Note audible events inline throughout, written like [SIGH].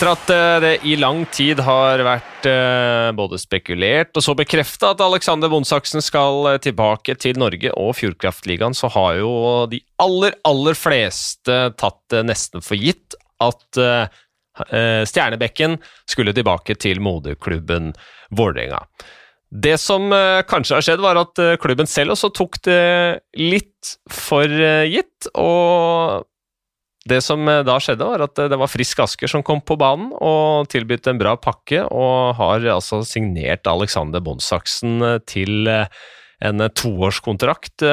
Etter at eh, det i lang tid har vært eh, både spekulert og så bekrefta at Alexander Bondsaksen skal eh, tilbake til Norge og Fjordkraftligaen, så har jo de aller, aller fleste tatt det nesten for gitt at Stjernebekken skulle tilbake til moderklubben Vålerenga. Det som kanskje har skjedd, var at klubben selv også tok det litt for gitt, og det som eh, da skjedde, var at eh, det var Frisk Asker som kom på banen og tilbød en bra pakke, og har altså signert Alexander Bondsaksen eh, til en toårskontrakt.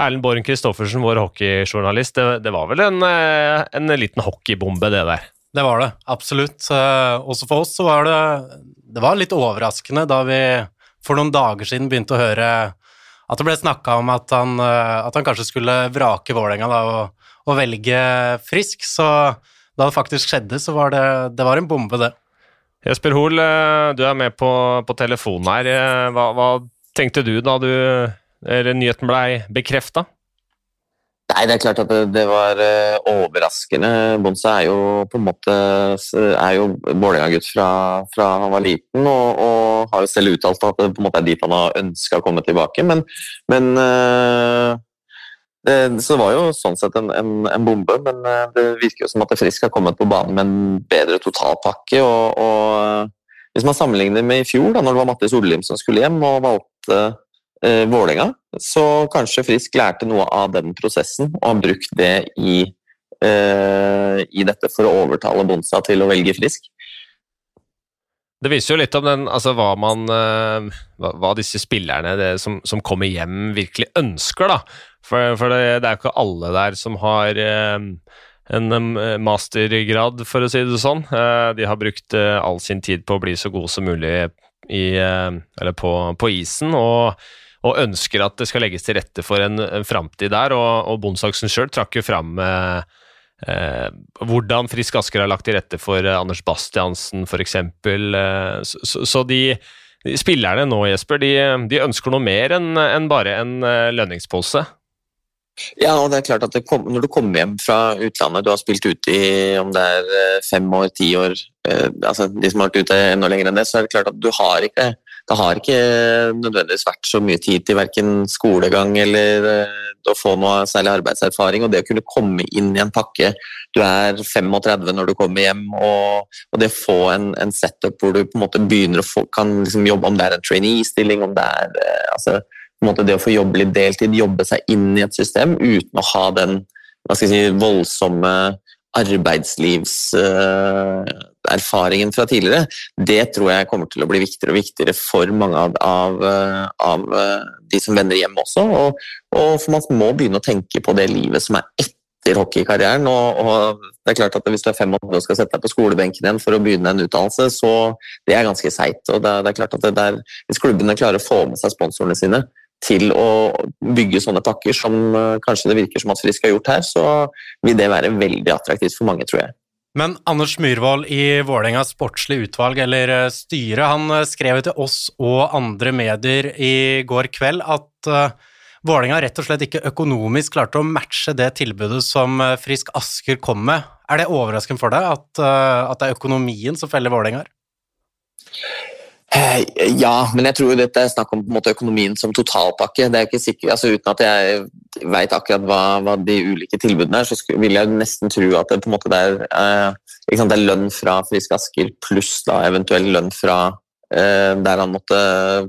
Erlend Borgen Christoffersen, vår hockeyjournalist, det, det, var vel en, en, liten hockeybombe, det der? Det var det, absolutt. Også for oss så var det Det var litt overraskende da vi for noen dager siden begynte å høre at det ble snakka om at han, at han, kanskje skulle vrake Vålerenga og å velge frisk, så da det faktisk skjedde, så var det, det var en bombe, det. Jesper Hoel, eh, du er med på, på telefonen her. Eh, hva, hva, tenkte du da du, nyheten blei bekrefta? Nei, det er klart at det, det var overraskende. Bonse er jo på en måte er jo Vålerenga-gutt fra, fra, han var liten, og, og, har jo selv uttalt at det på en måte er dit han har ønska å komme tilbake. Men, men så det var jo sånn sett en, en, en, bombe, men eh, det virker jo som at Frisk har kommet på banen med en bedre totalpakke. Og, og hvis man sammenligner med i fjor, da når det var Mattis Sollim som skulle hjem og valgte eh, Vålerenga, så kanskje Frisk lærte noe av den prosessen og har brukt det i, eh, i dette for å overtale Bonsa til å velge Frisk. Det viser jo litt om den, altså hva, man, eh, hva, hva disse spillerne det, som, som, kommer hjem, virkelig ønsker. da. For, for det, det, er jo ikke alle der som har eh, en mastergrad, for å si det sånn. Eh, de har brukt all sin tid på å bli så gode som mulig i, på, på, isen. og, og ønsker at det skal legges til rette for en, en framtid der. Og, og Bondsaksen sjøl trakk jo fram eh, hvordan Frisk Asker har lagt til rette for eh, Anders Bastiansen, f.eks. Eh, så, så de, de, spillerne nå, Jesper, de, de ønsker noe mer enn en bare en lønningspose. Ja, og det er klart at kom, Når du kommer hjem fra utlandet, du har spilt ute i om det er eh, fem år, ti år eh, altså De som har vært ute enda lenger enn det, så er det klart at du har ikke det har ikke nødvendigvis vært så mye tid til verken skolegang eller eh, å få noe særlig arbeidserfaring. Og det å kunne komme inn i en pakke Du er 35 når du kommer hjem, og, og det å få en, en, setup hvor du på en måte begynner å få, kan liksom jobbe, om det er en trainee-stilling, om det er eh, altså, det å få jobbe litt deltid, jobbe seg inn i et system uten å ha den hva skal jeg si, voldsomme arbeidslivserfaringen fra tidligere, det tror jeg kommer til å bli viktigere og viktigere for mange av, av, av de som vender hjem også. Og, og, for man må begynne å tenke på det livet som er etter hockeykarrieren. Og, og, det er klart at Hvis du er 35 og skal sette deg på skolebenken igjen for å begynne en utdannelse, så det er ganske seigt. Det, det er klart at der, hvis klubbene klarer å få med seg sponsorene sine, til å bygge sånne pakker som eh, kanskje det virker som at Frisk har gjort her, så vil det være veldig attraktivt for mange, tror jeg. Men Anders Myhrvold i Vålerengas sportslige utvalg, eller eh, styre, han eh, skrev til oss og andre medier i går kveld at uh, Vålerenga rett og slett ikke økonomisk klarte å matche det tilbudet som Frisk Asker kom med. Er det overraskende for deg at, at det er økonomien som feller Vålerenga? Eh, ja, men jeg tror dette er snakk om måte, økonomien som totalpakke. Det er ikke sikkert, altså Uten at jeg vet akkurat hva, hva, de ulike tilbudene er, så vil jeg nesten tro at det måte er, eh, det er lønn fra Frisk Asker pluss da eventuell lønn fra eh, der han måtte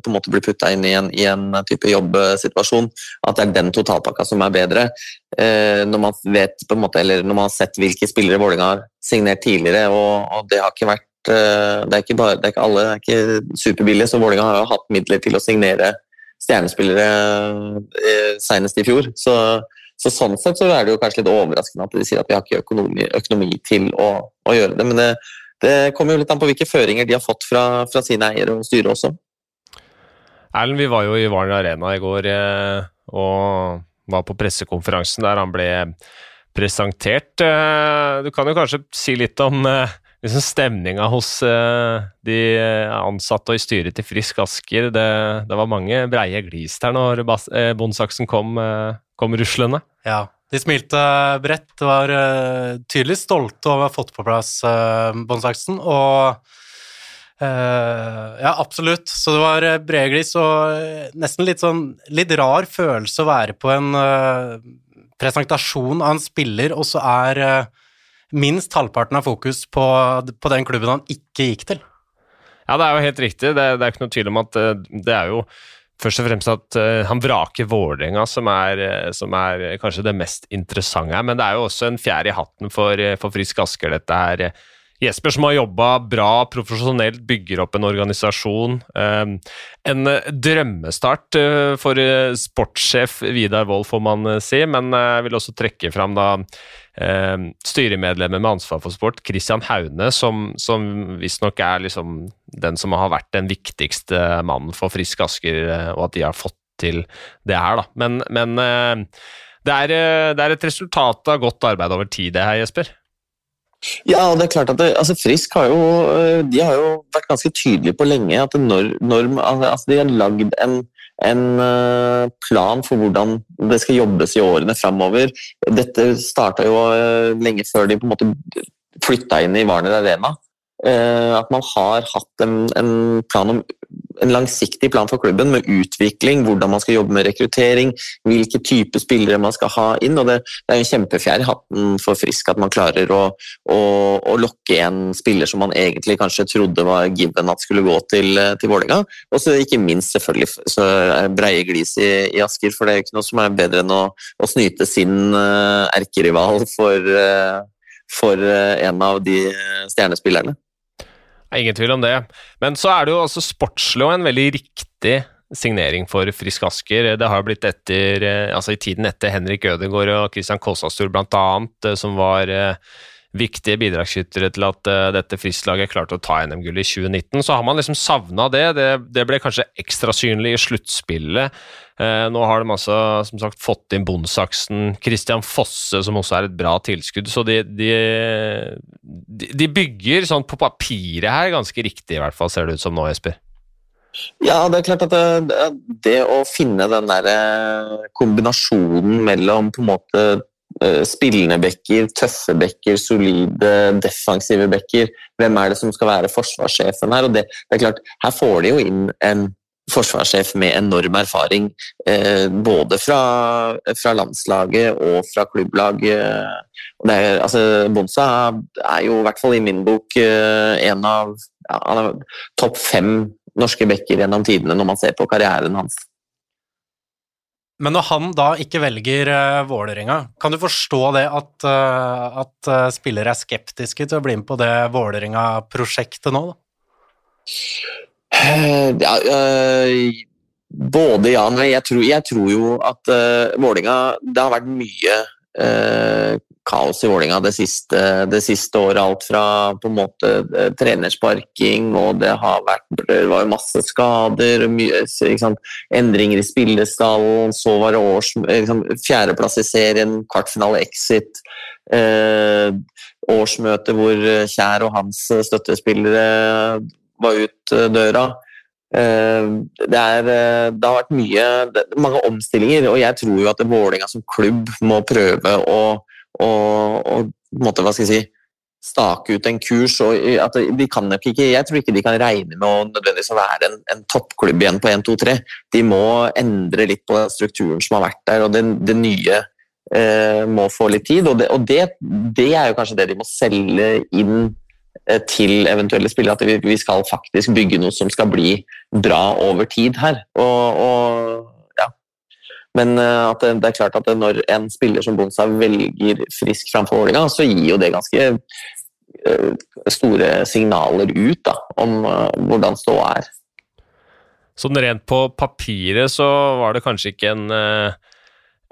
på en måte bli putta inn i en, i en, type jobbsituasjon. At det er den totalpakka som er bedre. Eh, når man vet på en måte, eller når man har sett hvilke spillere Vålerenga har signert tidligere, og, og det har ikke vært Eh, det er bare, det er ikke alle det er ikke superbillige, så Vålerenga har jo hatt midler til å signere stjernespillere eh, senest i fjor. Så, så, sånn sett så er det jo kanskje litt overraskende at de sier at vi har ikke økonomi, økonomi til å, å, gjøre det. Men det, det, kommer jo litt an på hvilke føringer de har fått fra, fra sine eiere og styre også. Erlend, vi var jo i Warner Arena i går eh, og var på pressekonferansen der han ble presentert. Du kan jo kanskje si litt om liksom stemninga hos uh, de ansatte og i styret til Frisk Asker. Det, det var mange breie glis der når eh, Bondsaksen kom, kom ruslende. Ja, De smilte bredt, var tydelig stolte over å ha fått på plass Bondsaksen. Og Ja, absolutt. Så det var brede glis og nesten litt sånn litt rar følelse å være på en presentasjon av en spiller, og så er minst halvparten av fokus på, på den klubben han ikke gikk til. Ja, det er jo helt riktig. Det, det er ikke noe tvil om at det er jo først og fremst at uh, han vraker Vålerenga, som, uh, som, er kanskje det mest interessante her. Men det er jo også en fjær i hatten for, for Frisk Asker, dette her. Jesper som har jobba bra profesjonelt, bygger opp en organisasjon. En drømmestart for sportssjef Vidar Wold, får man si, men jeg vil også trekke fram da styremedlemmer med ansvar for sport, Christian Haune, som, som visstnok er liksom den som har vært den viktigste mannen for Frisk Asker, eh, og at de har fått til det her, da. Men, men eh, det, er, eh, det, er, et resultat av godt arbeid over tid, det her, Jesper? Ja, det er klart at det, altså Frisk har jo, de har jo vært ganske tydelige på lenge at når, når altså de har lagd en, en, plan for hvordan det skal jobbes i årene framover. Dette starta jo lenge før de på en måte flytta inn i Warner Arena. Eh, at man har hatt en, en, plan om, en langsiktig plan for klubben med utvikling, hvordan man skal jobbe med rekruttering, hvilke type spillere man skal ha inn. og Det, det er en kjempefjær i hatten for Frisk at man klarer å, å, å, lokke en spiller som man egentlig kanskje trodde var given at skulle gå til, til Vålerenga. Og så ikke minst selvfølgelig så breie glis i, i, Asker, for det er ikke noe som er bedre enn å, å snyte sin uh, erkerival for, for en av de stjernespillerne. Ingen tvil om det. Men så er det jo altså sportslig og en veldig riktig signering for Frisk Asker. Det har blitt etter, eh, altså i tiden etter Henrik Ødegaard og Christian Kåsastur bl.a., eh, som var eh, viktige bidragsskyttere til at dette Frisk-laget klarte å ta NM-gullet i 2019. Så har man liksom savna det. det. det. ble kanskje ekstra synlig i sluttspillet. Uh, nå har de altså som sagt fått inn Bondsaksen, Christian Fosse, som også er et bra tilskudd. Så de, de, de bygger sånn på papiret her ganske riktig, i hvert fall, ser det ut som nå, Jesper. Ja, det er klart at det, det å finne den der eh, kombinasjonen mellom på en måte spillende bekker, tøffe bekker, solide defensive bekker. Hvem er det som skal være forsvarssjefen her? Og det, det er klart, Her får de jo inn en forsvarssjef med enorm erfaring, eh, både fra, fra, landslaget og fra klubblaget. Altså, Bonsa er jo i hvert fall i min bok eh, en av ja, topp fem norske bekker gjennom tidene når man ser på karrieren hans. Men når han da ikke velger uh, Vålerenga, kan du forstå det at, uh, at uh, spillere er skeptiske til å bli med på det Vålerenga-prosjektet nå? da? Ja, både ja nei. Jeg tror, jeg tror jo at uh, Vålerenga Det har vært mye kaos i Vålinga det siste, siste, året. Alt fra på en måte uh, trenersparking, og det har vært det var masse skader, mye, endringer i spillestallen, så var det års, liksom, fjerdeplass i serien, kvartfinale exit. årsmøte hvor Kjær og hans støttespillere var ut eh, døra. Eh, det, er, eh, det, har vært mye, mange omstillinger, og jeg tror jo at Vålerenga som klubb må prøve å, å, og måte, hva skal jeg si, stake ut en kurs. og at de kan ikke, Jeg tror ikke de kan regne med å nødvendigvis være en, en toppklubb igjen på 1-2-3. De må endre litt på den strukturen som har vært der, og det, det nye eh, må få litt tid. og, det, og det, det, er jo kanskje det de må selge inn Eh, til eventuelle spillere at vi, skal faktisk bygge noe som skal bli bra over tid her. Og, og. Men eh, at det, det, er klart at når en spiller som Bonsa velger frisk framfor Vålerenga, så gir jo det ganske uh, store signaler ut da, om uh, hvordan ståa er. Sånn rent på papiret så var det kanskje ikke en uh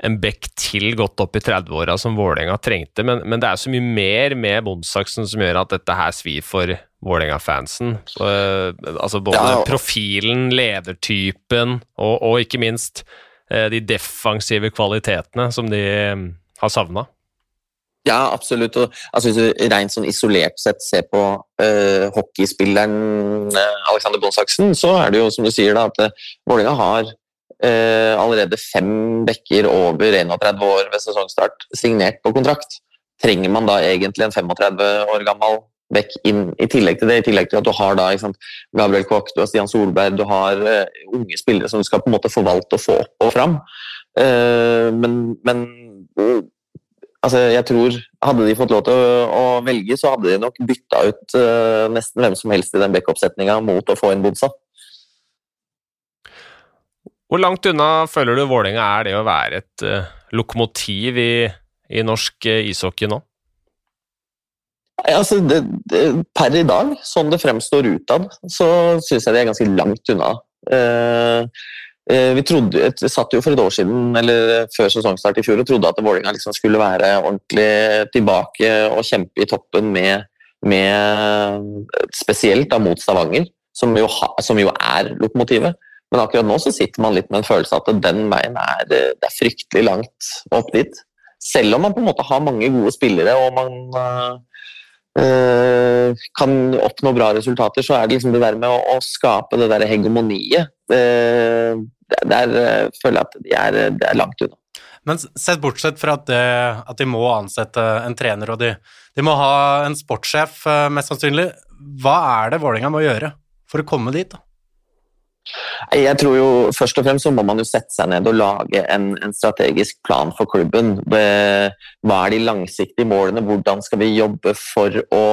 en bekk til godt opp i 30-åra som Vålerenga trengte, men, men, det er så mye mer med Bondsaksen som gjør at dette her svir for Vålerenga-fansen. Uh, altså både ja, profilen, ledertypen og, og, ikke minst de defensive kvalitetene som de um, har savna. Ja, absolutt. Og, altså, hvis du rent sånn isolert sett ser på uh, hockeyspilleren Alexander Bonsaksen, så er det jo som du sier da, at Vålerenga har uh, allerede fem bekker over 31 år ved sesongstart signert på kontrakt. Trenger man da egentlig en 35 år gammel bekk inn i tillegg til det? I tillegg til at du har da sant, Gabriel Koch, du har Stian Solberg, du har uh, unge spillere som du skal på en måte forvalte og få opp og fram. Uh, men, men uh, altså, jeg tror Hadde de fått lov til å, å velge, så hadde de nok bytta ut nesten hvem som helst i den bekkoppsetninga mot å få inn Bodsa. Hvor langt unna føler du Vålerenga er det å være et lokomotiv i, i norsk ishockey nå? Altså, det, det, per i dag, sånn det fremstår utad, så syns jeg de er ganske langt unna. Uh, vi trodde, satt jo for et år siden, eller før sesongstart i fjor og trodde at Vålerenga liksom skulle være ordentlig tilbake og kjempe i toppen med, med spesielt da mot Stavanger, som jo, ha, som jo er lokomotivet. Men akkurat nå så sitter man litt med en følelse av at den veien er, det er fryktelig langt opp dit. Selv om man på en måte har mange gode spillere og man øh, kan oppnå bra resultater, så er det liksom det der med å, å skape det der hegemoniet øh, Der føler jeg at de er, det er langt unna. Men sett bortsett fra at, det, at, de må ansette en trener og de, de må ha en sportssjef, mest sannsynlig, hva er det Vålerenga må gjøre for å komme dit? da? Jeg tror jo Først og fremst så må man jo sette seg ned og lage en, en strategisk plan for klubben. Hva er de langsiktige målene? Hvordan skal vi jobbe for å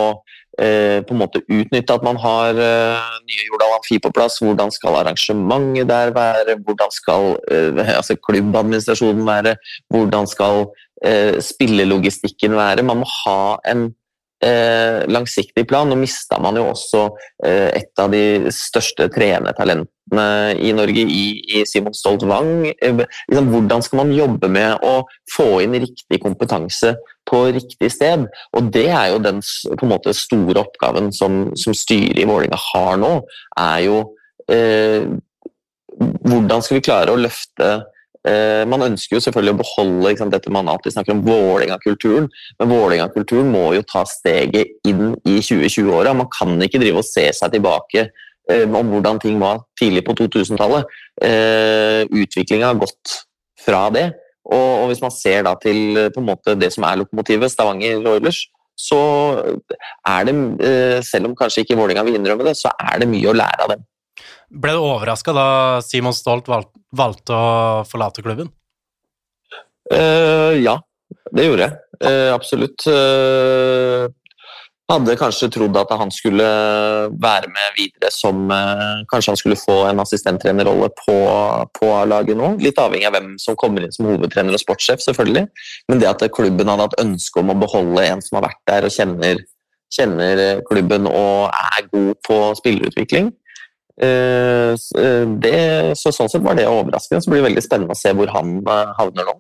eh, på en måte utnytte at man har eh, nye Jordal Amfi på plass? Hvordan skal arrangementet der være? Hvordan skal eh, altså klubbadministrasjonen være? Hvordan skal spillelogistikken være? Man må ha en eh, langsiktig plan. Nå mista man jo også eh, et av de største trenertalentene i Norge, i, i Simon Stolt Wang. Eh, liksom, hvordan skal man jobbe med å få inn riktig kompetanse på riktig sted? Og det er jo den måte, store oppgaven som, som styret i Vålinga har nå. er jo eh, hvordan skal vi klare å løfte man ønsker jo selvfølgelig å beholde sant, dette man alltid snakker om Vålerenga-kulturen, men Vålerenga-kulturen må jo ta steget inn i 2020-åra. Man kan ikke drive og se seg tilbake eh, om hvordan ting var tidlig på 2000-tallet. Eh, Utviklinga har gått fra det. Og, hvis man ser da til måte det som er lokomotivet, Stavanger Oilers, så er det, selv om kanskje ikke Vålerenga vil innrømme det, så er det mye å lære av dem. Ble du overraska da Simon Stolt valgte å forlate klubben? Uh, ja, det gjorde jeg. Uh, absolutt. Uh, hadde kanskje trodd at han skulle være med videre som Kanskje han skulle få en assistenttrenerrolle på, på laget nå. Litt avhengig av hvem som kommer inn som hovedtrener og sportssjef, selvfølgelig. Men det at klubben hadde hatt ønske om å beholde en som har vært der og kjenner, kjenner klubben og er god på spillerutvikling, det, så sånn sett var det overraskende. Så blir det veldig spennende å se hvor han eh, havner nå.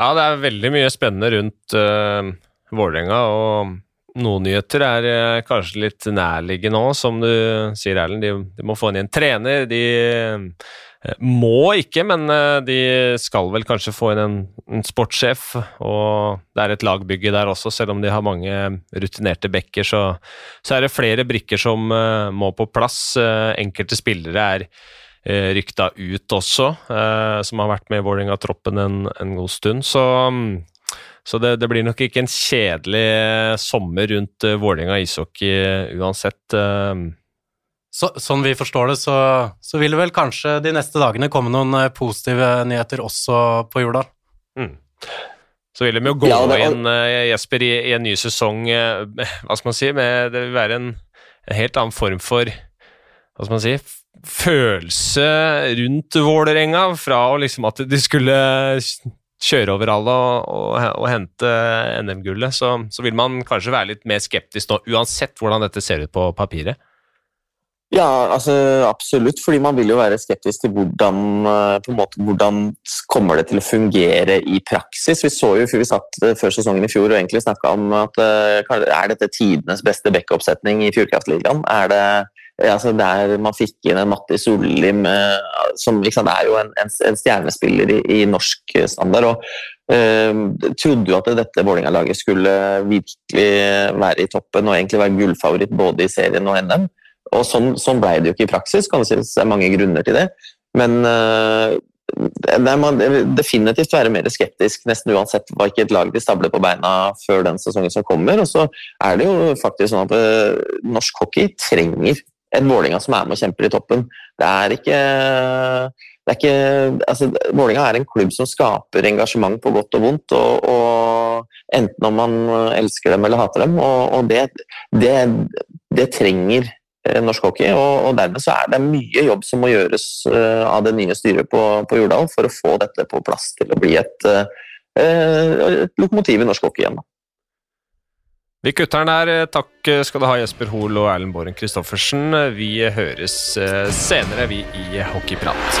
Ja, det er veldig mye spennende rundt uh, Vålerenga, og noen nyheter er kanskje litt nærliggende òg, som du sier, Erlend. De, de, må få inn en trener. De Eh, må ikke, men eh, de skal vel kanskje få inn en, en sportssjef. Og det er et lagbygge der også, selv om de har mange rutinerte backer, så, så, er det flere brikker som uh, må på plass. Enkelte spillere er rykta ut også, som har vært med i Vålerenga-troppen en, en, god stund. Så, um, så det, det, blir nok ikke en kjedelig sommer rundt Vålerenga ishockey uansett. Så, sånn vi forstår det, så, så, vil det vel kanskje de neste dagene komme noen eh, positive nyheter også på Jordal. Mm. Så vil de jo gå ja, var... inn, uh, Jesper, i, i, en ny sesong uh, [LAUGHS] Hva skal man si? Med, det vil være en, en, helt annen form for Hva skal man si? Følelse rundt Vålerenga, fra liksom at de skulle kjøre over alle og, og, og hente NM-gullet, så, så vil man kanskje være litt mer skeptisk nå, uansett hvordan dette ser ut på papiret. Ja, altså absolutt. Fordi man vil jo være skeptisk til hvordan, eh, måte, hvordan kommer det til å fungere i praksis. Vi så jo vi satt eh, før sesongen i fjor og egentlig snakka om at eh, er dette tidenes beste backup-setning i Fjordkraftligaen. Er det altså der man fikk inn en Matti Sollim, som liksom er jo en, en, en stjernespiller i, i, norsk standard. og uh, Trodde jo at dette Vålerenga-laget skulle virkelig være i toppen og egentlig være gullfavoritt både i serien og NM. Og sånn, sånn ble det jo ikke i praksis, kan det sies. Er mange grunner til det. Men uh, det må definitivt være mer skeptisk, nesten uansett hva ikke et lag de stabler på beina før den sesongen som kommer. Og så er det jo faktisk sånn at uh, norsk hockey trenger en Vålinga som er med og kjemper i toppen. Det er ikke det er ikke, altså, Vålinga er en klubb som skaper engasjement på godt og vondt. Og, og enten om man elsker dem eller hater dem. Og, og det, det, det, trenger Eh, norsk hockey. Og, dermed så er det mye jobb som må gjøres uh, av det nye styret på, på Jordal for å få dette på plass til å bli et, uh, et lokomotiv i norsk hockey igjen. Vi kutter den der. Takk skal du ha, Jesper Hoel og Erlend Boren Christoffersen. Vi høres senere, vi i Hockeyprat.